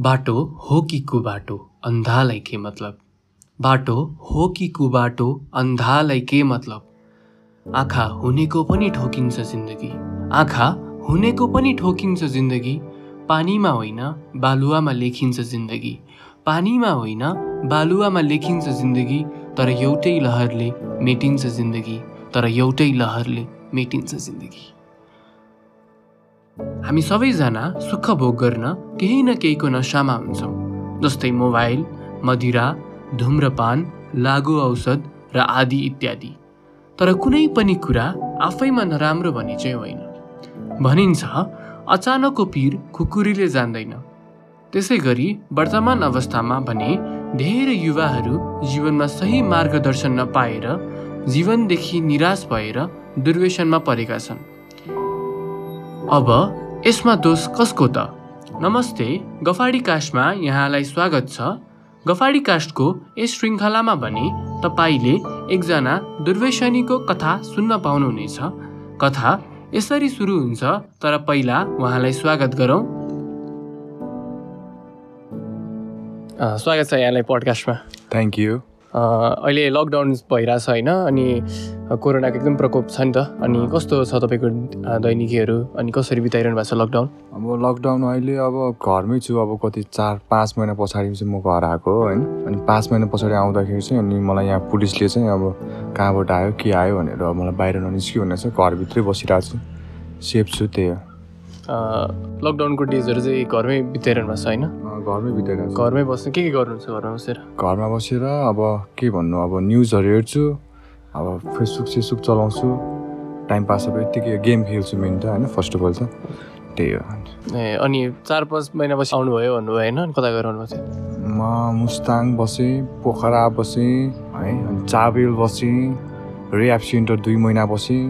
बाटो हो कि कुबाटो अन्धालाई के मतलब? बाटो हो कि कुबाटो अन्धालाई के मतलब? आँखा हुनेको पनि ठोकिन्छ जिन्दगी। आँखा हुनेको पनि ठोकिन्छ जिन्दगी। पानीमा होइन बालुवामा लेखिन्छ जिन्दगी। पानीमा होइन बालुवामा लेखिन्छ जिन्दगी। तर एउटै लहरले मेटिन्छ जिन्दगी। तर एउटै लहरले मेटिन्छ जिन्दगी। हामी सबैजना सुख भोग गर्न केही न केहीको नसामा हुन्छौँ जस्तै मोबाइल मदिरा धुम्रपान लागु औषध र आदि इत्यादि। तर कुनै पनि कुरा आफैमा नराम्रो भन्ने चाहिँ होइन। भनिन्छ अचानकको पिर खुकुरीले जान्दैन। त्यसै गरी वर्तमान अवस्थामा भने धेरै युवाहरू जीवनमा सही मार्गदर्शन नपाएर जीवनदेखि निराश भएर दुर्व्यसनमा परेका छन्। अब यसमा दोष कसको त? नमस्ते गफाडी कास्टमा यहाँलाई स्वागत छ। गफाडी कास्टको यस श्रृङ्खलामा भने तपाईँले एकजना दुर्व्यसनीको कथा सुन्न पाउनुहुनेछ। कथा यसरी सुरु हुन्छ तर पहिला उहाँलाई स्वागत गरौँ। स्वागत छ यहाँलाई पडकास्टमा। थ्याङ्क यू अहिले लकडाउन भइरहेछ होइन अनि कोरोनाको एकदम प्रकोप छ नि त। अनि कस्तो छ तपाईँको दैनिकीहरू? अनि कसरी बिताइरहनु भएको छ लकडाउन अब लकडाउन अहिले अब घरमै छु। अब कति चार पाँच महिना पछाडि चाहिँ म घर आएको होइन। अनि पाँच महिना पछाडि आउँदाखेरि चाहिँ अनि मलाई यहाँ पुलिसले चाहिँ अब कहाँबाट आयो के आयो भनेर मलाई बाहिर ननिस्क्यो भनेर चाहिँ घरभित्रै बसिरहेको छु। सेफ छु त्यही हो। लकडाउनको डेजहरू चाहिँ घरमै बिताइरहनु भएको छ होइन? घरमै बिताइरहेको घरमै बस्नु के के गर्नुहुन्छ घरमा बसेर? घरमा बसेर अब के भन्नु अब न्युजहरू हेर्छु। अब फेसबुक सेसबुक चलाउँछु। टाइम पास अब यत्तिकै गेम खेल्छु मेन त होइन? फर्स्ट अफ अल त। त्यही हो। ए अनि चार पाँच महिनापछि आउनुभयो भन्नुभयो होइन? कता गएर आउनुभएको थियो? म मुस्ताङ बसेँ पोखरा बसेँ है? अनि चाबेल बसेँ रियाप सेन्टर दुई महिना बसेँ।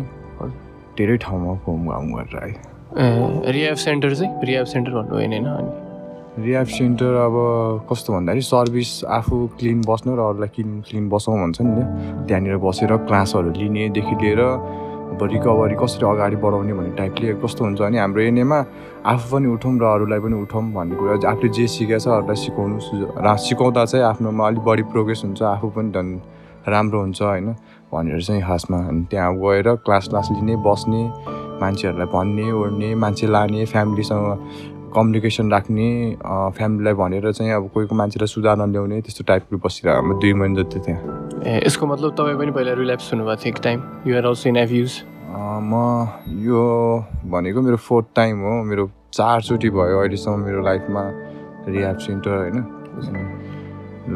धेरै ठाउँमा घुम घाम गरेर आएँ। ए रियाब सेन्टर चाहिँ? रियाब सेन्टर भन्नुभयो होइन? अनि रियाप सेन्टर अब कस्तो भन्दाखेरि सर्भिस आफू क्लिन बस्नु र अरूलाई क्लिन क्लिन बसाउँ भन्छ नि त्यहाँनिर बसेर क्लासहरू लिनेदेखि लिएर अब रिकभरी कसरी अगाडि बढाउने भन्ने टाइपले कस्तो हुन्छ भने हाम्रो एनएमा आफू पनि उठौँ र अरूलाई पनि उठौँ भन्ने कुरा आफूले जे सिकेको छ अरूलाई सिकाउनु सिकाउँदा चाहिँ आफ्नोमा अलिक बढी प्रोग्रेस हुन्छ आफू पनि झन् राम्रो हुन्छ होइन भनेर चाहिँ खासमा अनि त्यहाँ गएर क्लास क्लास लिने बस्ने मान्छेहरूलाई भन्ने ओर्ने मान्छे लाने फ्यामिलीसँग कम्युनिकेसन राख्ने फ्यामिलीलाई भनेर चाहिँ अब कोहीको मान्छेलाई सुधार्न ल्याउने त्यस्तो टाइपको बसिरहेको म दुई महिना जति त्यहाँ ए यसको मतलब तपाईँ पनि पहिला रिल्याप्स हुनुभएको थियो एक time you're also in abuse म यो भनेको मेरो फोर्थ टाइम हो। मेरो चारचोटि भयो अहिलेसम्म मेरो लाइफमा रिह्याब सेन्टर होइन?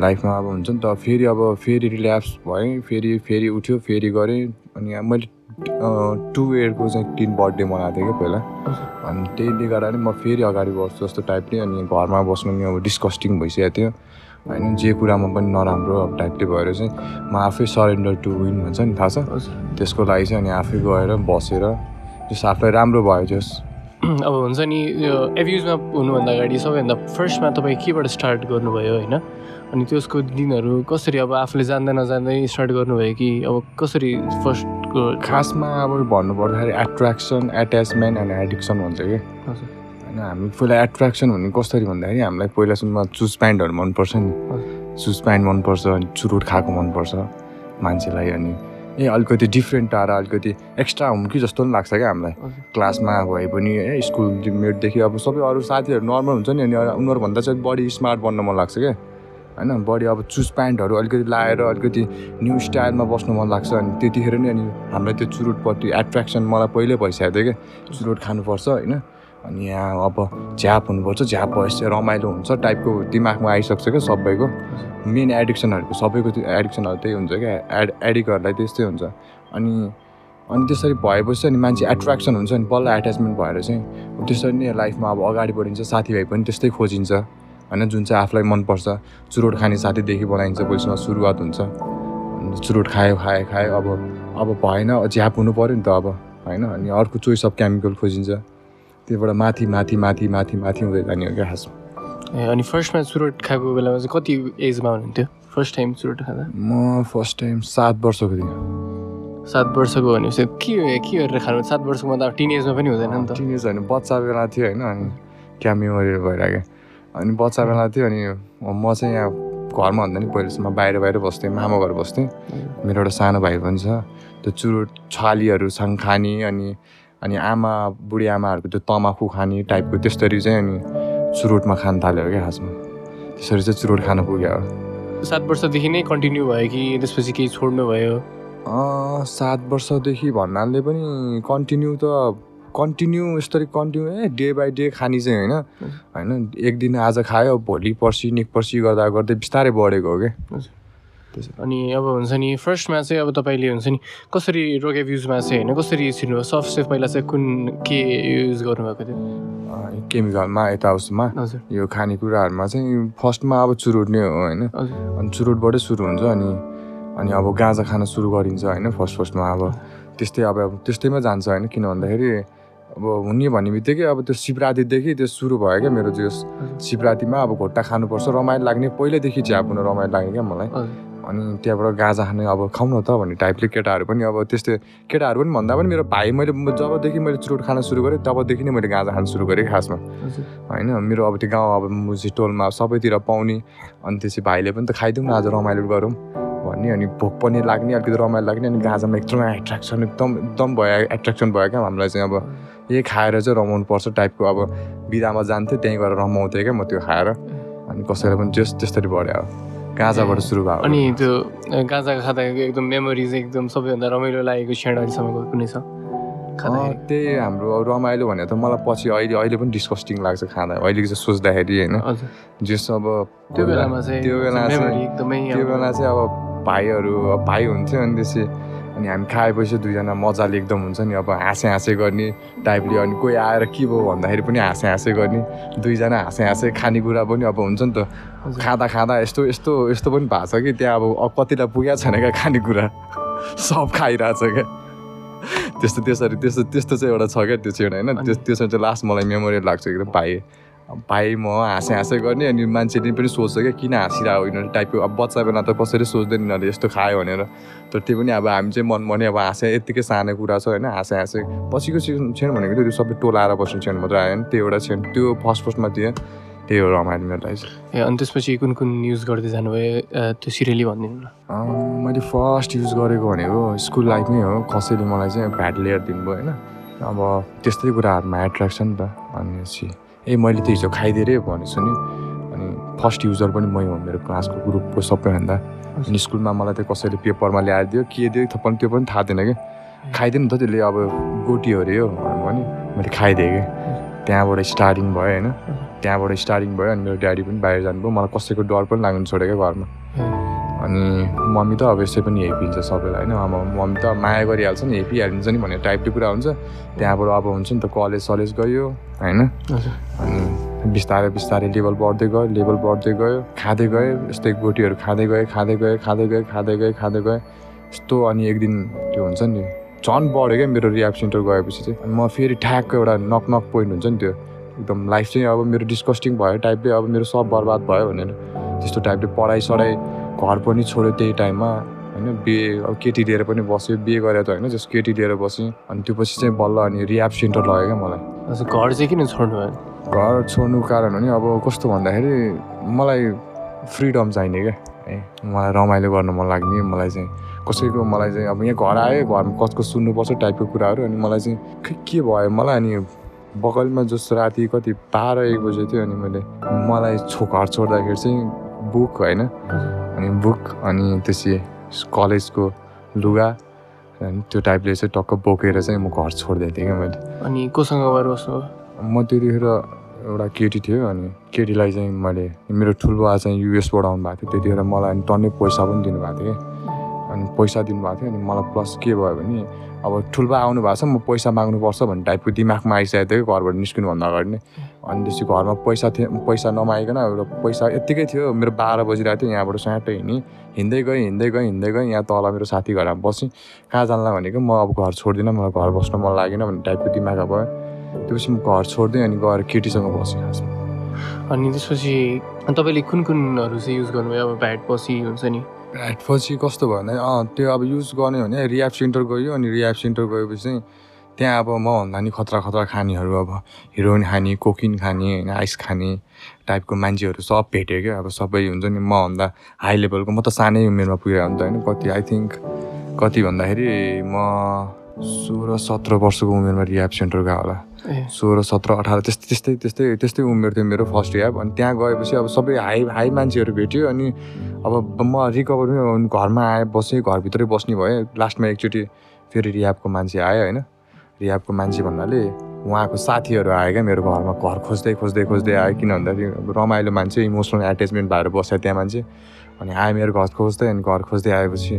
लाइफमा अब हुन्छ नि त फेरि अब फेरि रिल्याप्स भएँ फेरि फेरि उठ्यो फेरि गरेँ। अनि मैले टु इयरको चाहिँ टिन बर्थडे मनाएको थिएँ क्या पहिला। अनि त्यसले गर्दा नि म फेरि अगाडि बढ्छु जस्तो टाइपले अनि घरमा बस्नु नि अब डिस्कस्टिङ भइसकेको थियो। होइन जे कुरामा पनि नराम्रो अब टाइपले भएर चाहिँ म आफै सरेन्डर टु विन भन्छ नि थाहा छ? त्यसको लागि चाहिँ अनि आफै गएर बसेर जस आफूलाई राम्रो भयो जस अब हुन्छ नि यो एभ्युजमा हुनुभन्दा अगाडि सबैभन्दा फर्स्टमा तपाईँ केबाट स्टार्ट गर्नुभयो होइन? अनि त्यसको दिनहरू कसरी अब आफूले जान्दा नजान्दै स्टार्ट गर्नुभयो कि अब कसरी फर्स्टको खासमा अब भन्नु पर्दाखेरि एट्र्याक्सन एट्याचमेन्ट एन्ड एडिक्सन भन्छ कि होइन हामी पहिला एट्र्याक्सन भन्ने कसरी भन्दाखेरि हामीलाई पहिलासम्म चुज प्यान्टहरू मनपर्छ नि। चुज प्यान्ट मनपर्छ अनि चुरोट खाएको मनपर्छ मान्छेलाई अनि ए अलिकति डिफ्रेन्ट टाढा अलिकति एक्स्ट्रा हुन् कि जस्तो पनि लाग्छ क्या हामीलाई। क्लासमा भए पनि ए स्कुल मेटदेखि अब सबै अरू साथीहरू नर्मल हुन्छ नि अनि उनीहरूभन्दा चाहिँ बढी स्मार्ट बन्न मन लाग्छ क्या होइन बढी अब चुज प्यान्टहरू अलिकति लाएर अलिकति न्यू स्टाइलमा बस्नु मन लाग्छ अनि त्यतिखेर नै अनि हामीलाई त्यो चुरोटपट्टि एट्र्याक्सन मलाई पहिल्यै भइसकेको थियो क्या चुरोट खानुपर्छ होइन। अनि यहाँ अब झ्याप हुनुपर्छ झ्याप भएपछि रमाइलो हुन्छ टाइपको दिमागमा आइसक्छ क्या सबैको। मेन एडिक्सनहरूको सबैको त्यो एडिक्सनहरू त्यही हुन्छ क्या एड एडिक्टहरूलाई त्यस्तै हुन्छ। अनि अनि त्यसरी भएपछि अनि मान्छे एट्र्याक्सन हुन्छ नि बल्ल एट्याचमेन्ट भएर चाहिँ त्यसरी नै लाइफमा अब अगाडि बढिन्छ साथीभाइ पनि त्यस्तै खोजिन्छ। होइन जुन चाहिँ आफूलाई मनपर्छ। चुरोट खाने साथीदेखि बनाइन्छ पहिलामा सुरुवात हुन्छ। चुरोट खायो खायो खायो अब अब भएन झ्याप हुनु पऱ्यो नि त अब होइन? अनि अर्को चोइस अफ केमिकल खोजिन्छ। त्योबाट माथि माथि माथि माथि माथि हुँदै जाने हो क्या खासमा। ए अनि फर्स्टमा चुरोट खाएको बेलामा चाहिँ कति एजमा हुनुहुन्थ्यो? फर्स्ट टाइम चुरोट खाँदा? म फर्स्ट टाइम सात वर्षको थिएँ। सात वर्षको भनेपछि के के गरेर खानु? सात वर्षको त अब टिन एजमा पनि हुँदैन नि त। टिनेज होइन बच्चा बेला थियो होइन अनि क्या भइरहेको अनि बच्चा बेला थियो अनि म चाहिँ यहाँ घरमा भन्दा नि पहिलेसम्म बाहिर बाहिर बस्थेँ मामा घर बस्थेँ। मेरो एउटा सानो भाइ पनि छ। त्यो चुरोट छालीहरू सँग खाने अनि अनि आमा बुढी आमाहरूको त्यो तमाखु खाने टाइपको त्यस्तरी चाहिँ अनि चुरोटमा खान थाल्यो क्या खासमा। त्यसरी चाहिँ चुरोट खान पुग्यो। सात वर्षदेखि नै कन्टिन्यू भयो कि त्यसपछि केही छोड्नु भयो? सात वर्षदेखि भन्नाले पनि कन्टिन्यू त कन्टिन्यू यसरी continue a day by day खाने चाहिँ होइन। होइन एक दिन आज खायो भोलि पर्सि नेक पर्सि गर्दा गर्दै बिस्तारै बढेको हो क्या अनि अब हुन्छ नि फर्स्टमा चाहिँ अब तपाईँले हुन्छ नि कसरी रोगेप युजमा चाहिँ होइन कसरी छिर्नु सफ्ट सेफ पहिला चाहिँ कुन के युज गर्नुभएको थियो? केमिकलमा यता उसमा यो खानेकुराहरूमा चाहिँ फर्स्टमा अब चुरोट नै हो होइन। अनि चुरोटबाटै सुरु हुन्छ अनि अनि अब गाँजा खान सुरु गरिन्छ होइन फर्स्ट फर्स्टमा अब। त्यस्तै अब त्यस्तैमा जान्छ होइन किन भन्दाखेरि अब हुने भन्ने बित्तिकै अब त्यो शिवरात्रिदेखि त्यो सुरु भयो क्या मेरो त्यो शिवरात्रिमा अब घोट्टा खानुपर्छ रमाइलो लाग्ने। पहिल्यैदेखि चियापुन रमाइलो लाग्यो क्या मलाई। अनि त्यहाँबाट गाजा खाने अब खाउँ न त भन्ने टाइपले केटाहरू पनि अब त्यस्तै केटाहरू पनि भन्दा पनि मेरो भाइ मैले जबदेखि मैले चुरोट खान सुरु गरेँ तबदेखि नै मैले गाजा खान सुरु गरेँ खासमा। होइन मेरो अब त्यो गाउँ अब मुजी टोलमा सबैतिर पाउने। अनि त्यसपछि भाइले पनि त खाइदिउँ न आज रमाइलो गरौँ भन्ने। अनि भोक पनि लाग्ने अलिकति रमाइलो लाग्ने। अनि गाजामा एकदमै एट्र्याक्सन एकदम एकदम भयो एट्र्याक्सन भयो क्या हामीलाई चाहिँ अब। यही खाएर चाहिँ रमाउनु पर्छ टाइपको अब बिदामा जान्थ्यो त्यहीँ गएर रमाउँथेँ क्या म त्यो खाएर। अनि कसैलाई पनि त्यस त्यस्तरी बढ्यो अब। गाजाबाट सुरु भयो। अनि त्यो गाँजा खाँदा एकदम मेमोरिज एकदम सबैभन्दा रमाइलो लागेको क्षण अहिलेसम्मको कुनै छ? त्यही हाम्रो रमाइलो भने त मलाई पछि अहिले अहिले पनि डिस्कस्टिङ लाग्छ खाँदा अहिलेको चाहिँ सोच्दाखेरि होइन। जस अब त्यो बेलामा चाहिँ त्यो बेला चाहिँ एकदमै त्यो अब- बेला चाहिँ अब भाइहरू भाइ हुन्थ्यो अनि त्यसै अनि हामी खाएपछि दुईजना मजाले एकदम हुन्छ नि अब हाँसे हाँसे गर्ने टाइपले अनि कोही आएर के भयो भन्दाखेरि पनि हाँसे हाँसे गर्ने दुईजना हाँसे हाँसे खानेकुरा पनि अब हुन्छ नि त। खाँदा खाँदा यस्तो यस्तो यस्तो पनि भएको छ कि त्यहाँ अब कतिलाई पुगेको छैन क्या खानेकुरा? सब खाइरहेछ क्या। त्यस्तो त्यसरी त्यस्तो त्यस्तो चाहिँ एउटा छ क्या त्यो चाहिँ होइन? त्यो त्यसमा चाहिँ लास्ट मलाई मेमोरी लाग्छ एकदम भाइ भाइ म हाँसे हाँसे गर्ने अनि मान्छेले पनि सोच्छ क्या किन हाँसिरहेको यिनीहरू टाइपको अब बच्चा बेला त कसरी सोच्दैन यिनीहरूले यस्तो खायो भनेर तर त्यो पनि अब हामी चाहिँ मन भने अब हाँसे यत्तिकै सानो कुरा छ होइन हाँसे हाँसे पछिको क्षण क्षण भनेको त्यो सबै टोलाएर बस्ने क्षण मात्रै आयो नि त्यो एउटा क्षण त्यो फर्स्ट फर्स्टमा थियो त्यही हो रमाइलो मेरो लागि ए अनि त्यसपछि कुन कुन युज गर्दै जानुभयो त्यो सिरियली भनिदिनु न मैले फर्स्ट युज गरेको भनेको स्कुल लाइफमै हो कसैले मलाई चाहिँ भ्याट लेयर दिनुभयो होइन अब त्यस्तै कुराहरूमा एट्र्याक्सन नि त अनि पछि ए मैले त हिजो खाइदिएँ रे भने सुन्यो? अनि फर्स्ट युजर पनि मै हो मेरो क्लासको ग्रुपको सबैभन्दा। अनि स्कुलमा मलाई त कसैले पेपरमा ल्याएर दियो के दियो त्यो पनि त्यो पनि थाहा थिएन कि खाइदिएँ नि त त्यसले अब गोटी हो अरे हो भने मैले खाइदिएँ कि। त्यहाँबाट स्टार्टिङ भयो होइन। त्यहाँबाट स्टार्टिङ भयो अनि मेरो ड्याडी पनि बाहिर जानुभयो। मलाई कसैको डर पनि लाग्नु छोड्यो क्या घरमा। अनि मम्मी त अब यसै पनि हेपिन्छ सबैलाई होइन। अब मम्मी त माया गरिहाल्छ नि हेपिहालिन्छ नि भन्ने टाइपको कुरा हुन्छ। त्यहाँबाट अब हुन्छ नि त कलेज सलेज गयो होइन? अनि बिस्तारै बिस्तारै लेभल बढ्दै गयो लेभल बढ्दै गयो खाँदै गयो यस्तै गोटीहरू खाँदै गयो खाँदै गयो खाँदै गयो खाँदै गयो खाँदै गयो यस्तो अनि एक दिन त्यो हुन्छ नि झन् बढ्यो क्या मेरो रियाप सेन्टर गएपछि चाहिँ। अनि म फेरि ठ्याक्क एउटा नक नक पोइन्ट हुन्छ नि त्यो। एकदम लाइफ चाहिँ अब मेरो डिस्कस्टिङ भयो टाइपले अब मेरो सब बर्बाद भयो भनेर। त्यस्तो टाइपले पढाइ सढाइ घर पनि छोड्यो त्यही टाइममा होइन? बिहे अब केटी लिएर पनि बस्यो बिहे गरेर त होइन जस्तो केटी लिएर बसेँ अनि त्यो पछि चाहिँ बल्ल अनि रियाप सेन्टर लाग्यो क्या मलाई। घर चाहिँ किन छोड्नु भयो? घर छोड्नुको कारण भने अब कस्तो भन्दाखेरि मलाई फ्रिडम चाहिने क्या है? मलाई रमाइलो गर्न मन लाग्ने मलाई चाहिँ कसैको मलाई चाहिँ अब यहाँ घर आयो घरमा कसको सुन्नुपर्छ टाइपको कुराहरू अनि मलाई चाहिँ खै के भयो मलाई? अनि बगलमा जस्तो राति कति बाह्र एक बजे थियो अनि मैले मलाई छो घर छोड्दाखेरि चाहिँ बुक होइन? अनि बुक अनि त्यसै कलेजको लुगा अनि त्यो टाइपले चाहिँ टक्क बोकेर चाहिँ म घर छोड्दै थिएँ क्या मैले। अनि कोसँग गएर बस्नु म त्यतिखेर एउटा केटी थियो अनि केटीलाई चाहिँ मैले मेरो ठुल्बा चाहिँ युएसबाट आउनु भएको थियो त्यतिखेर मलाई अनि टन्नै पैसा पनि दिनुभएको थियो कि। अनि पैसा दिनुभएको थियो अनि मलाई प्लस के भयो भने अब ठुल्बा आउनु भएको छ म पैसा माग्नुपर्छ भन्ने टाइपको दिमागमा आइसकेको थियो घरबाट निस्किनुभन्दा अगाडि नै। अनि त्यसपछि घरमा पैसा थियो पैसा नमागिकन एउटा पैसा यत्तिकै थियो मेरो बाह्र बजिरहेको थियो यहाँबाट स्याटै हिँडेँ। हिँड्दै गएँ हिँड्दै गएँ हिँड्दै गएँ यहाँ तल मेरो साथी घरमा बसेँ। कहाँ जानला भनेको म अब घर छोड्दिनँ मलाई घर बस्न मन लागेन भन्ने टाइपको दिमाग भयो। त्यसपछि म घर छोड्दै अनि गएर केटीसँग बसेँ खासमा। अनि त्यसपछि तपाईँले कुन कुनहरू चाहिँ युज गर्नुभयो? अब भ्याट पछि हुन्छ नि। पछि कस्तो भयो भने त्यो अब युज गर्ने भने रियाप सेन्टर गयो अनि रियाप सेन्टर गएपछि चाहिँ त्यहाँ अब मभन्दा नि खतरा खतरा खानेहरू अब हिरोइन खाने कोकिन खाने होइन आइस खाने टाइपको मान्छेहरू सब भेट्यो क्या। अब सबै हुन्छ नि मभन्दा हाई लेभलको म त सानै उमेरमा पुगेँ अन्त होइन कति आई थिङ्क कति भन्दाखेरि म सोह्र सत्र वर्षको उमेरमा रियाब सेन्टर गएको होला। सोह्र सत्र अठार त्यस्तै त्यस्तै त्यस्तै त्यस्तै उमेर थियो मेरो फर्स्ट रियाब अनि त्यहाँ गएपछि अब सबै हाई हाई मान्छेहरू भेट्यो अनि अब म रिकभर पनि घरमा आएँ बसेँ घरभित्रै बस्ने भएँ। लास्टमा एकचोटि फेरि रियाबको मान्छे आयो होइन। रियाबको मान्छे भन्नाले उहाँको साथीहरू आयो क्या मेरो घरमा घर खोज्दै खोज्दै खोज्दै आयो। किन भन्दाखेरि रमाइलो मान्छे इमोसनल एट्याचमेन्ट भएर बस्यो त्यहाँ मान्छे। अनि आयो मेरो घर खोज्दै अनि घर खोज्दै आएपछि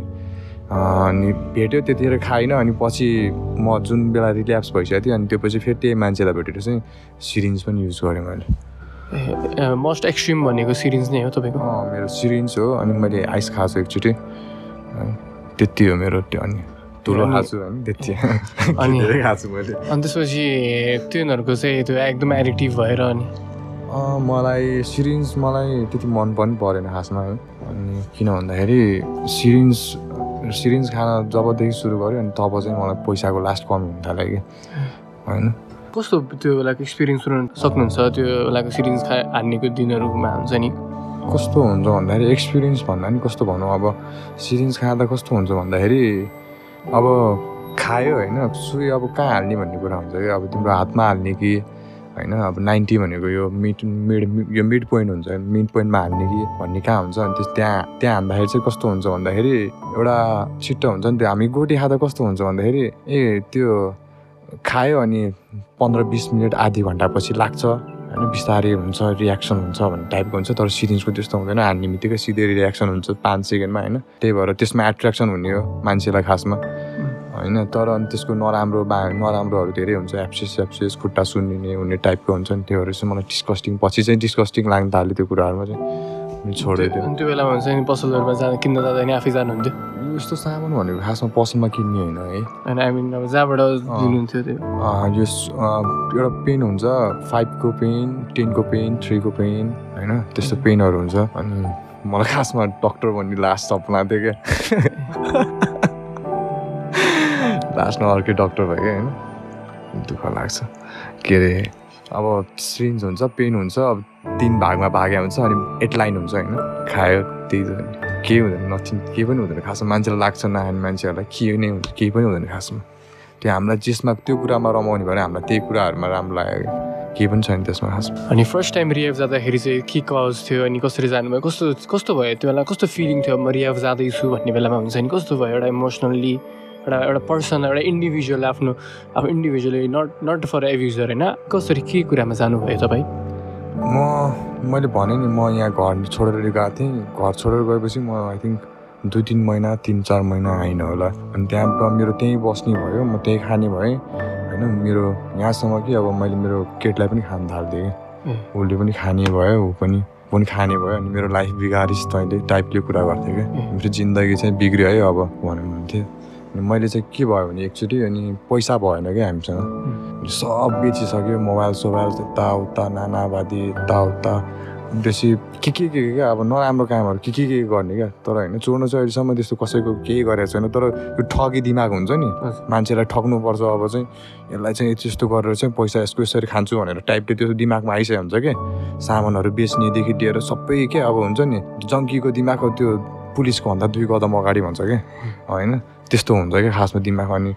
अनि भेट्यो त्यतिखेर खाइनँ अनि पछि म जुन बेला रिल्याप्स भइसकेको थिएँ अनि त्यो पछि फेरि त्यही मान्छेलाई भेटेर चाहिँ सिरिन्ज पनि युज गरेँ मैले। मोस्ट एक्सट्रिम भनेको सिरिज नै हो तपाईँको? मेरो सिरिन्ज हो अनि मैले आइस खाएको छु एकचोटि त्यति हो मेरो त्यो अनि ठुलो खाएको अनि त्यति। अनि- खाएको मैले। अनि त्यसपछि तिनीहरूको चाहिँ त्यो एकदम एडिक्टिभ भएर अनि? मलाई सिरिन्ज मलाई त्यति मन पनि परेन खासमा है। अनि किन भन्दाखेरि सिरिन्ज सिरिन्ज खान जबदेखि सुरु गऱ्यो अनि तब चाहिँ मलाई पैसाको लास्ट कमी हुन थाल्यो कि। होइन। कस्तो त्यो बेलाको एक्सपिरियन्स सुनाउनु सक्नुहुन्छ? त्यो बेलाको सिरिज खा हान्नेको दिनहरूमा हुन्छ नि। कस्तो हुन्छ भन्दाखेरि एक्सपिरियन्स भन्दा नि कस्तो भनौँ अब सिरिन्ज खाँदा कस्तो हुन्छ भन्दाखेरि अब खायो होइन सुई अब कहाँ हाल्ने भन्ने कुरा हुन्छ कि? अब तिम्रो हातमा हाल्ने कि होइन? अब नाइन्टी भनेको यो मिड मिड यो मिड पोइन्ट हुन्छ। मिड पोइन्टमा हाल्ने कि भन्ने कहाँ हुन्छ? अनि त्यस त्यहाँ त्यहाँ हान्दाखेरि चाहिँ कस्तो हुन्छ भन्दाखेरि एउटा छिट्टो हुन्छ नि त्यो। हामी गोटी खाँदा कस्तो हुन्छ भन्दाखेरि ए त्यो खायो अनि पन्ध्र बिस मिनट आधी घन्टापछि लाग्छ। होइन बिस्तारै हुन्छ रियाक्सन हुन्छ भन्ने टाइपको हुन्छ। तर सिरिन्जको त्यस्तो हुँदैन। हान्ने बित्तिकै सिधै रियाक्सन हुन्छ पाँच सेकेन्डमा होइन? त्यही भएर त्यसमा एट्र्याक्सन हुने हो मान्छेलाई खासमा। होइन तर अनि त्यसको नराम्रो बा नराम्रोहरू धेरै हुन्छ एप्सिस एप्सिस खुट्टा सुन्निने हुने टाइपको हुन्छ नि त्योहरू चाहिँ मलाई डिस्कस्टिङ पछि चाहिँ डिस्कस्टिङ लाग्न थाल्यो त्यो कुराहरूमा चाहिँ। छोड्यो त्यो। त्यो बेलामा हुन्छ नि पसलहरूमा जाँदा किन्न जाँदा नि आफै जानुहुन्थ्यो। यो यस्तो सामान भनेको खासमा पसलमा किन्ने होइन है। होइन आई मिन अब जहाँबाट लिनुहुन्थ्यो त्यो। यो एउटा पेन हुन्छ फाइभको पेन टेनको पेन थ्रीको पेन होइन त्यस्तो पेनहरू हुन्छ। अनि मलाई खासमा डक्टर भन्ने लास्ट सपना थियो क्या। लास्टमा अर्कै डक्टर भयो क्या होइन। दुःख लाग्छ। के अरे अब सिरिन्ज हुन्छ पेन हुन्छ अब तिन भागमा भाग्या हुन्छ अनि एटलाइन हुन्छ होइन। खायो त्यही केही हुँदैन नथिङ केही पनि हुँदैन खासमा। मान्छेलाई लाग्छ नखाने मान्छेहरूलाई के नै हुन्छ केही पनि हुँदैन खासमा। त्यो हामीलाई जेसमा त्यो कुरामा रमाउने भएर हामीलाई त्यही कुराहरूमा राम्रो लाग्यो केही पनि छैन त्यसमा खासमा। अनि फर्स्ट टाइम रियाब जाँदाखेरि चाहिँ के कज थियो अनि कसरी जानुभयो? कस्तो कस्तो भयो त्यो बेला? कस्तो फिलिङ थियो? म रियाब जाँदैछु भन्ने बेलामा हुन्छ नि कस्तो भयो एउटा इमोसनल्ली एउटा एउटा पर्सन एउटा इन्डिभिजुअल आफ्नो अब individually not not for abuser होइन? कसरी के कुरामा जानुभयो तपाईँ? म मैले भनेँ नि म यहाँ घर छोडेर गएको थिएँ। घर छोडेर गएपछि म आई थिङ्क दुई तिन महिना तिन चार महिना आइन होला। अनि त्यहाँ मेरो त्यहीँ बस्ने भयो म त्यहीँ खाने भएँ होइन? मेरो यहाँसम्म कि अब मैले मेरो केटलाई पनि खान। कि उसले पनि खाने भयो ऊ पनि ऊ पनि खाने भयो अनि मेरो लाइफ बिगारिस् तैँले टाइपले कुरा गर्थ्यो क्या। मेरो जिन्दगी चाहिँ बिग्रियो है अब अनि मैले चाहिँ के भयो भने एकचोटि अनि पैसा भएन क्या हामीसँग। सब बेचिसक्यो मोबाइल सोबाइल यताउता नानावादी यताउता बेसी के के के क्या अब नराम्रो कामहरू के के के गर्ने क्या? तर होइन चोर्नु चाहिँ अहिलेसम्म त्यस्तो कसैको केही गरेको छैन। तर यो ठगी दिमाग हुन्छ नि। मान्छेलाई ठग्नुपर्छ अब चाहिँ। यसलाई चाहिँ यस्तो गरेर चाहिँ पैसा यसको यसरी खान्छु भनेर टाइपले त्यो दिमागमा आइसकेको हुन्छ क्या सामानहरू बेच्नेदेखि लिएर सबै के अब हुन्छ नि। जङ्कीको दिमाग हो त्यो पुलिसको भन्दा दुई कदम अगाडि भन्छ क्या होइन? त्यस्तो हुन्छ क्या खासमा दिमाग अनि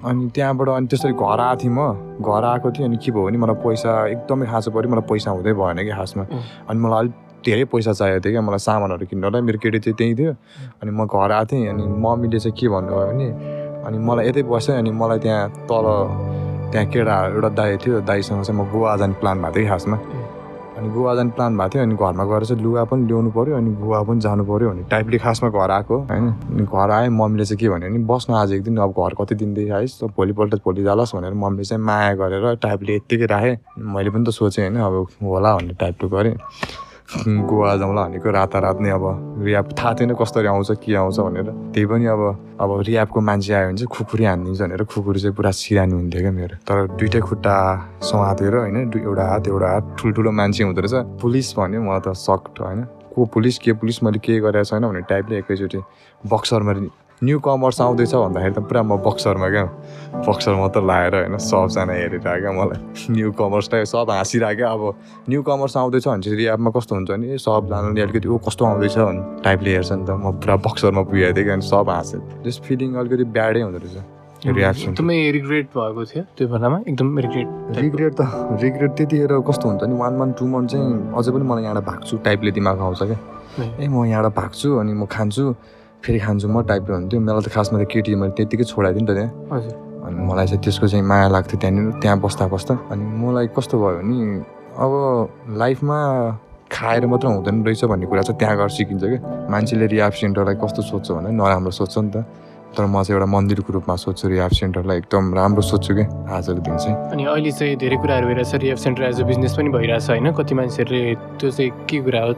अनि त्यहाँबाट अनि त्यसरी घर आएको थिएँ म। घर आएको थिएँ अनि के भयो भने मलाई पैसा एकदमै खाँचो पऱ्यो। मलाई पैसा हुँदै भएन कि खासमा. अनि मलाई अलिक धेरै पैसा चाहिएको थियो क्या। मलाई सामानहरू किन्नलाई मेरो केटी चाहिँ त्यहीँ थियो। अनि म घर आएको थिएँ अनि मम्मीले चाहिँ के भन्नुभयो भने अनि मलाई यतै बसेँ अनि मलाई त्यहाँ तल त्यहाँ केटा एउटा दाई थियो। दाईसँग चाहिँ म गोवा जाने प्लान भएको कि खासमा। अनि गोवा जाने प्लान भएको थियो अनि घरमा गएर चाहिँ लुगा पनि ल्याउनु पऱ्यो अनि गोवा पनि जानु पऱ्यो भन्ने टाइपले खासमा घर आएको होइन? अनि घर आएँ मम्मीले चाहिँ के भन्यो भने बस्न आज एक दिन अब घर कति दिनदेखि आइस् भोलिपल्ट भोलि जालोस् भनेर मम्मीले चाहिँ माया गरेर टाइपले यत्तिकै राखेँ। मैले पनि त सोचेँ होइन अब होला भन्ने टाइपको गरेँ। गोवा जाउँला भनेको रातारात नै अब रियाब थाहा थिएन कसरी आउँछ के आउँछ भनेर। त्यही पनि अब अब रियाबको मान्छे आयो भने चाहिँ खुकुरी हानिदिन्छ भनेर खुकुरी चाहिँ पुरा सिरानी हुन्थ्यो क्या मेरो। तर दुइटै खुट्टा समातेर होइन एउटा हात एउटा हात ठुल्ठुलो मान्छे हुँदो रहेछ। पुलिस भन्यो मलाई त सक्ट होइन। को पुलिस के पुलिस मैले के गरेको छैन भन्ने टाइपले एकैचोटि बक्सरमा न्यु कमर्स आउँदैछ भन्दाखेरि त पुरा म बक्सरमा क्या। बक्सर मात्र लाएर होइन सबजना हेरिरहेको क्या मलाई। न्यु कमर्स टाइप सब हाँसिरहेको क्या। अब न्यु कमर्स आउँदैछ भने चाहिँ रियाबमा कस्तो हुन्छ नि सबजनाले अलिकति ऊ कस्तो आउँदैछ? भने टाइपले हेर्छ नि त। म पुरा बक्सरमा पुगेको थिएँ क्या अनि सब हाँस्यो त्यस फिलिङ अलिकति ब्याडै हुँदो रहेछ। रियाक्सन एकदमै रिग्रेट भएको थियो त्यो बेलामा एकदम रिग्रेट रिग्रेट त रिग्रेट त्यतिखेर कस्तो हुन्छ नि वान मन्थ टू मन्थ चाहिँ अझै पनि मलाई यहाँबाट भाग्छु टाइपले दिमाग आउँछ क्या। ए म यहाँबाट भाग्छु अनि म खान्छु। फेरि खान्छु म टाइपले हुन्थ्यो मलाई त खासमा त केटी मैले त्यत्तिकै छोडाइदिएँ नि त त्यहाँ अनि मलाई चाहिँ त्यसको चाहिँ माया लाग्थ्यो त्यहाँनिर त्यहाँ बस्दा बस्दा। अनि मलाई कस्तो भयो भने अब लाइफमा खाएर मात्र हुँदैन रहेछ भन्ने कुरा चाहिँ त्यहाँ गएर सिकिन्छ क्या मान्छेले रिहाब सेन्टरलाई कस्तो सोध्छ भने नराम्रो सोध्छ नि त। तर म चाहिँ एउटा मन्दिरको रूपमा सोध्छु रिहाब सेन्टरलाई एकदम राम्रो सोध्छु क्या आजको दिन चाहिँ। अनि अहिले चाहिँ धेरै कुराहरू भइरहेछ रिएफ सेन्टर एज अ बिजनेस पनि भइरहेछ होइन? कति मान्छेहरूले त्यो चाहिँ के कुरा हो?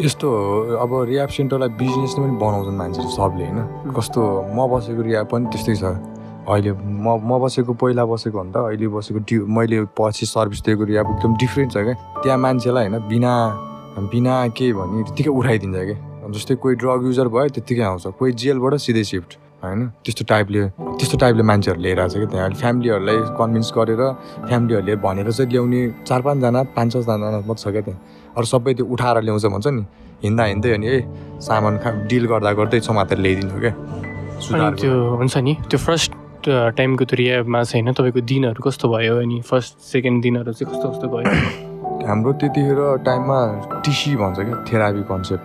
यस्तो हो, अब रिहाब सेन्टरलाई बिजनेस पनि बनाउँछन् मान्छेले सबले होइन? कस्तो म बसेको रिहाब पनि त्यस्तै छ। अहिले म म बसेको पहिला बसेको भन्दा अहिले बसेको डि मैले पछि सर्भिस दिएको रिहाब एकदम डिफ्रेन्ट छ क्या। त्यहाँ मान्छेलाई होइन बिना बिना के भने त्यत्तिकै उठाइदिन्छ क्या। जस्तै कोही ड्रग युजर भयो त्यत्तिकै आउँछ। कोही जेलबाट सिधै सिफ्ट होइन? त्यस्तो टाइपले त्यस्तो टाइपले मान्छेहरू लिएर आएको छ क्या त्यहाँ। अहिले फ्यामिलीहरूलाई कन्भिन्स गरेर फ्यामिलीहरूले भनेर चाहिँ ल्याउने चार पाँचजना पाँच छजना मात्र छ क्या त्यहाँ। अरू सबै त्यो उठाएर ल्याउँछ भन्छ नि। हिँड्दा हिँड्दै अनि ए सामान खा डिल गर्दा गर्दै समातेर ल्याइदिनु क्या? सुधार त्यो हुन्छ नि त्यो फर्स्ट टाइमको त्यो रियाबमा चाहिँ होइन तपाईँको दिनहरू कस्तो भयो अनि फर्स्ट सेकेन्ड दिनहरू चाहिँ कस्तो कस्तो भयो? हाम्रो त्यतिखेर टाइममा टिसी भन्छ क्या थेरापी कन्सेप्ट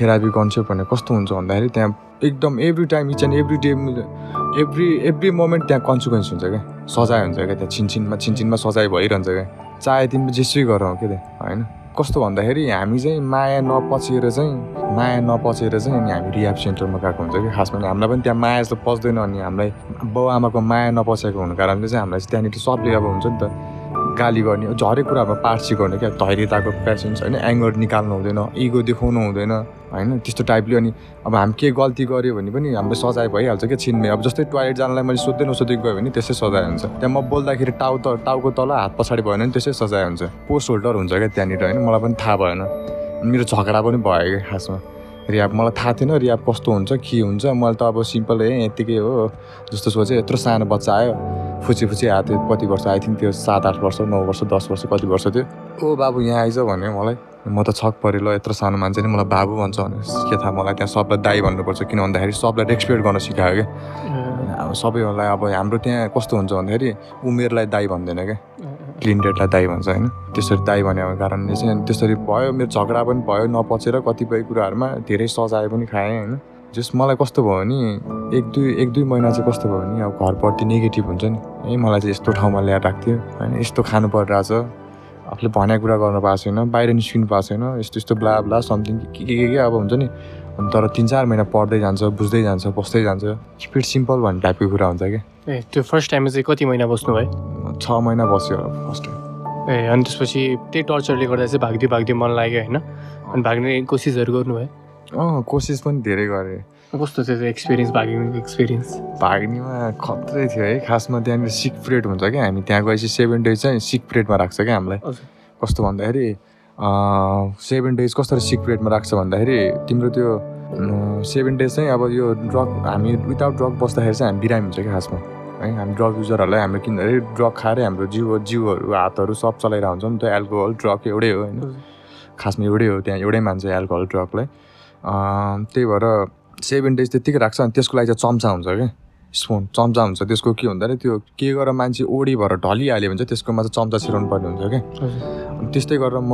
थेरापी कन्सेप्ट भने कस्तो हुन्छ भन्दाखेरि त्यहाँ एकदम every time each and every day every every moment त्यहाँ कन्सिक्वेन्स हुन्छ क्या। सजाय हुन्छ क्या त्यहाँ छिनछिनमा छिनछिनमा सजाय भइरहन्छ क्या। चाहे तिमी जेसुकै गर क्या त्यहाँ होइन? कस्तो भन्दाखेरि हामी चाहिँ माया नपचेर चाहिँ माया नपचेर चाहिँ अनि हामी रिहाब सेन्टरमा गएको हुन्छ कि? खासमा हामीलाई पनि त्यहाँ माया जस्तो पच्दैन अनि हामीलाई बाउ आमाको माया नपचेको हुनु कारणले चाहिँ हामीलाई चाहिँ त्यहाँनिर सबले अब हुन्छ नि त गाली गर्ने हरेक कुरामा पार्ट सिकाउने क्या? धैर्यताको पेसेन्स होइन एङ्गर निकाल्नु हुँदैन इगो देखाउनु हुँदैन होइन? त्यस्तो टाइपले अनि अब हामी के गल्ती गऱ्यो भने पनि हाम्रो सजाय भइहाल्छ क्या छिनमै। अब जस्तै टोइलेट जानलाई मैले सोध्दै नसोधै गयो भने त्यसै सजाय हुन्छ। त्यहाँ म बोल्दाखेरि टाउ त टाउको तल हात पछाडि भएन भने त्यसै सजाय हुन्छ। पोस्ट होल्डर हुन्छ क्या त्यहाँनिर होइन? मलाई पनि थाहा भएन। मेरो झगडा पनि भयो क्या खासमा। रियाब मलाई थाहा थिएन रियाब कस्तो हुन्छ के हुन्छ। मैले त अब सिम्पल है यत्तिकै हो। जस्तो सोचेँ यत्रो सानो बच्चा आयो। फुची फुची आएको थियो कति वर्ष आई थिङ्क त्यो सात आठ वर्ष नौ वर्ष दस वर्ष कति वर्ष थियो। ओ बाबु यहाँ आइज भने मलाई। म त छक परेँ ल यत्रो सानो मान्छे नि मलाई बाबु भन्छ भने के थाहा मलाई त्यहाँ सबलाई दाई भन्नुपर्छ। किन भन्दाखेरि सबलाई रेस्पेक्ट गर्न सिकायो क्या। अब सबैहरूलाई अब हाम्रो त्यहाँ कस्तो हुन्छ भन्दाखेरि उमेरलाई दाई भन्दैन क्या। क्लिन डेटलाई दाई भन्छ होइन। त्यसरी दाई भनेको कारणले चाहिँ अनि त्यसरी भयो मेरो झगडा पनि भयो नपचेर कतिपय कुराहरूमा धेरै सजाय पनि खाएँ होइन। जस मलाई कस्तो भयो भने एक दुई एक दुई महिना चाहिँ कस्तो भयो भने अब घरपट्टि नेगेटिभ हुन्छ नि। है मलाई चाहिँ यस्तो ठाउँमा ल्याएर राख्थ्यो होइन यस्तो खानु परिरहेछ। आफूले भनेको कुरा गर्न पाएको छैन बाहिर निस्किनु पाएको छैन यस्तो यस्तो ब्ला ब्ला समथिङ के के के के अब हुन्छ नि। अनि तर तिन चार महिना पढ्दै जान्छ बुझ्दै जान्छ बस्दै जान्छ। स्पिड सिम्पल भन्ने टाइपको कुरा हुन्छ क्या। ए त्यो फर्स्ट टाइममा चाहिँ कति महिना बस्नु भयो छ महिना बस्यो होला। फर्स्ट टाइम ए अनि त्यसपछि त्यही टर्चरले गर्दा चाहिँ भाग्दै भाग्दै मन लाग्यो होइन? अनि भाग्ने कोसिसहरू गर्नुभयो? अँ कोसिस पनि धेरै गरेँ। कस्तो थियो एक्सपिरियन्स भाग्नेको एक्सपिरियन्स भाग्नेमा खत्रै थियो है। खासमा त्यहाँनिर सिक पिरियड हुन्छ क्या हामी। त्यहाँ गएपछि सेभेन डेज चाहिँ सिक पिरियडमा राख्छ क्या हामीलाई। कस्तो भन्दाखेरि सेभेन डेज कसरी सिक पिरियडमा राख्छ भन्दाखेरि तिम्रो त्यो सेभेन डेज चाहिँ अब यो ड्रग हामी विदाउट ड्रग बस्दाखेरि चाहिँ हामी बिरामी हुन्छ क्या खासमा। है हामी ड्रग युजरहरूलाई हाम्रो किनभने ड्रग खाएरै हाम्रो जिउ जिउहरू हातहरू सब चलाइरहेको हुन्छ नि त एल्कोहल ड्रग एउटै हो होइन। खासमा एउटै हो त्यहाँ एउटै मान्छ एल्कोहल ड्रगलाई त्यही भएर सेभेन डेज त्यत्तिकै राख्छ अनि त्यसको लागि चाहिँ चम्चा हुन्छ क्या स्पुन चम्चा हुन्छ। त्यसको के हुँदाखेरि त्यो के गरेर मान्छे ओडी भएर ढलिहाल्यो भने चाहिँ त्यसकोमा चाहिँ चम्चा छिराउनु पर्ने हुन्छ क्या। अनि त्यस्तै गरेर म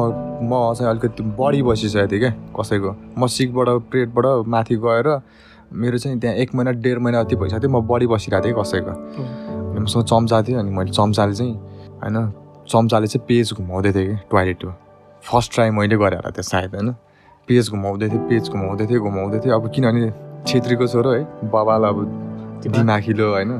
म चाहिँ अलिकति बढी बसिसकेको थिएँ क्या कसैको। म सिकबाट प्लेटबाट माथि गएर मेरो चाहिँ त्यहाँ एक महिना डेढ महिना जति भइसकेको थियो। म बढी बसिरहेको थिएँ कसैको। अनि मसँग चम्चा थियो अनि मैले चम्चाले चाहिँ होइन चम्चाले चाहिँ पेज घुमाउँदै थिएँ कि टोइलेटको फर्स्ट ट्राई मैले गरेँ होला त्यो सायद होइन। पेज घुमाउँदै थिएँ पेज घुमाउँदै थिएँ घुमाउँदै थिएँ। अब किनभने छेत्रीको छोरो है बाबालाई अब दिमाखिलो होइन।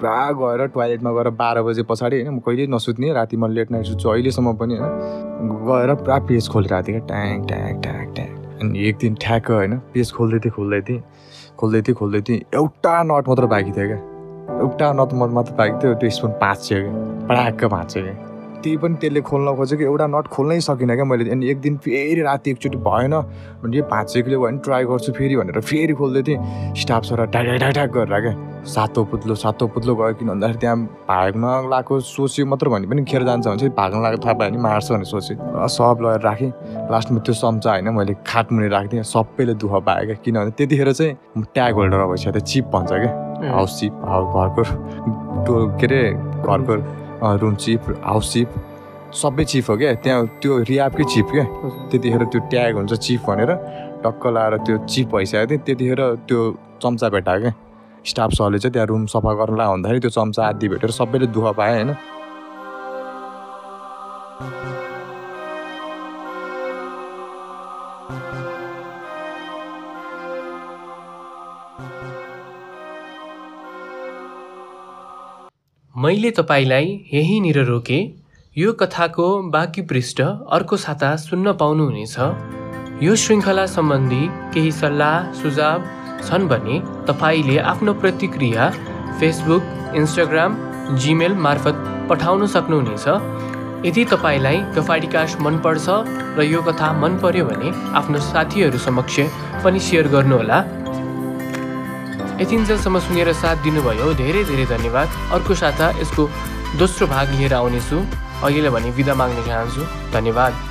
पुरा गएर टोइलेटमा गएर बाह्र बजे पछाडि होइन म कहिल्यै नसुत्ने राति म लेट नाइट सुत्छु अहिलेसम्म पनि होइन। गएर पुरा पेज खोलिरहेको थिएँ क्या ट्याङ ट्याङ ट्याङ ट्याङ। अनि एक दिन ठ्याक्क होइन पेज खोल्दै थिएँ खोल्दै थिएँ। खोल्दै थिएँ खोल्दै थिएँ एउटा नट मात्र बाँकी थियो क्या। एउटा नट मत मात्र बाँकी थियो त्यो स्पुन भाँच्यो क्या। पडाक्क भाँच्यो क्या। त्यही पनि त्यसले खोल्न खोजेको एउटा नट खोल्नै सकिनँ क्या मैले। अनि एक दिन फेरि राति एकचोटि भएन। भने पाँच छ किलो भयो भने ट्राई गर्छु फेरि भनेर फेरि खोल्दै थिएँ। स्टाफ सर ट्याक ट्याक गरेर क्या। सातो पुत्लो सातो पुत्लो गयो किन भन्दाखेरि त्यहाँ भाग्न लगाएको सोच्यो मात्र भने पनि खेर जान्छ भने चाहिँ भाग्न लगाएको थाहा पायो भने मार्छ भनेर सोचेँ सब लगाएर राखेँ। लास्टमा त्यो चम्चा होइन मैले खाटमुनि राखिदिएँ। सबैले दुःख पाएँ क्या। किनभने त्यतिखेर चाहिँ ट्याग होल्डर भइसक्यो चिप भन्छ क्या। हाउस चिप घरको। टो के अरे घरको रुम चिप हाउस चिप सबै चिप हो क्या त्यहाँ त्यो रियापकै चिप क्या त्यतिखेर त्यो ट्याग हुन्छ चिप भनेर टक्क लाएर त्यो चिप भइसकेको थियो। त्यतिखेर त्यो चम्चा भेटायो क्या स्टाफ सरले चाहिँ त्यहाँ रुम सफा गर्न ला भन्दाखेरि त्यो चम्चा आदि भेटेर सबैले दुःख पाएँ होइन? मैले तपाईँलाई यहीँनिर रोकेँ यो कथाको बाँकी पृष्ठ अर्को साता सुन्न पाउनुहुनेछ। यो श्रृङ्खला सम्बन्धी केही सल्लाह सुझाव छन् भने तपाईँले आफ्नो प्रतिक्रिया फेसबुक इन्स्टाग्राम जिमेल मार्फत पठाउन सक्नुहुनेछ। यदि तपाईँलाई गफाडिकास्ट मनपर्छ र यो कथा मन पर्यो भने आफ्नो साथीहरू समक्ष पनि सेयर गर्नुहोला। यतिन्जेलसम्म सुनेर साथ दिनुभयो। धेरै धेरै धन्यवाद। अर्को साता यसको दोस्रो भाग लिएर आउनेछु। अहिलेलाई भने बिदा माग्न चाहन्छु। धन्यवाद।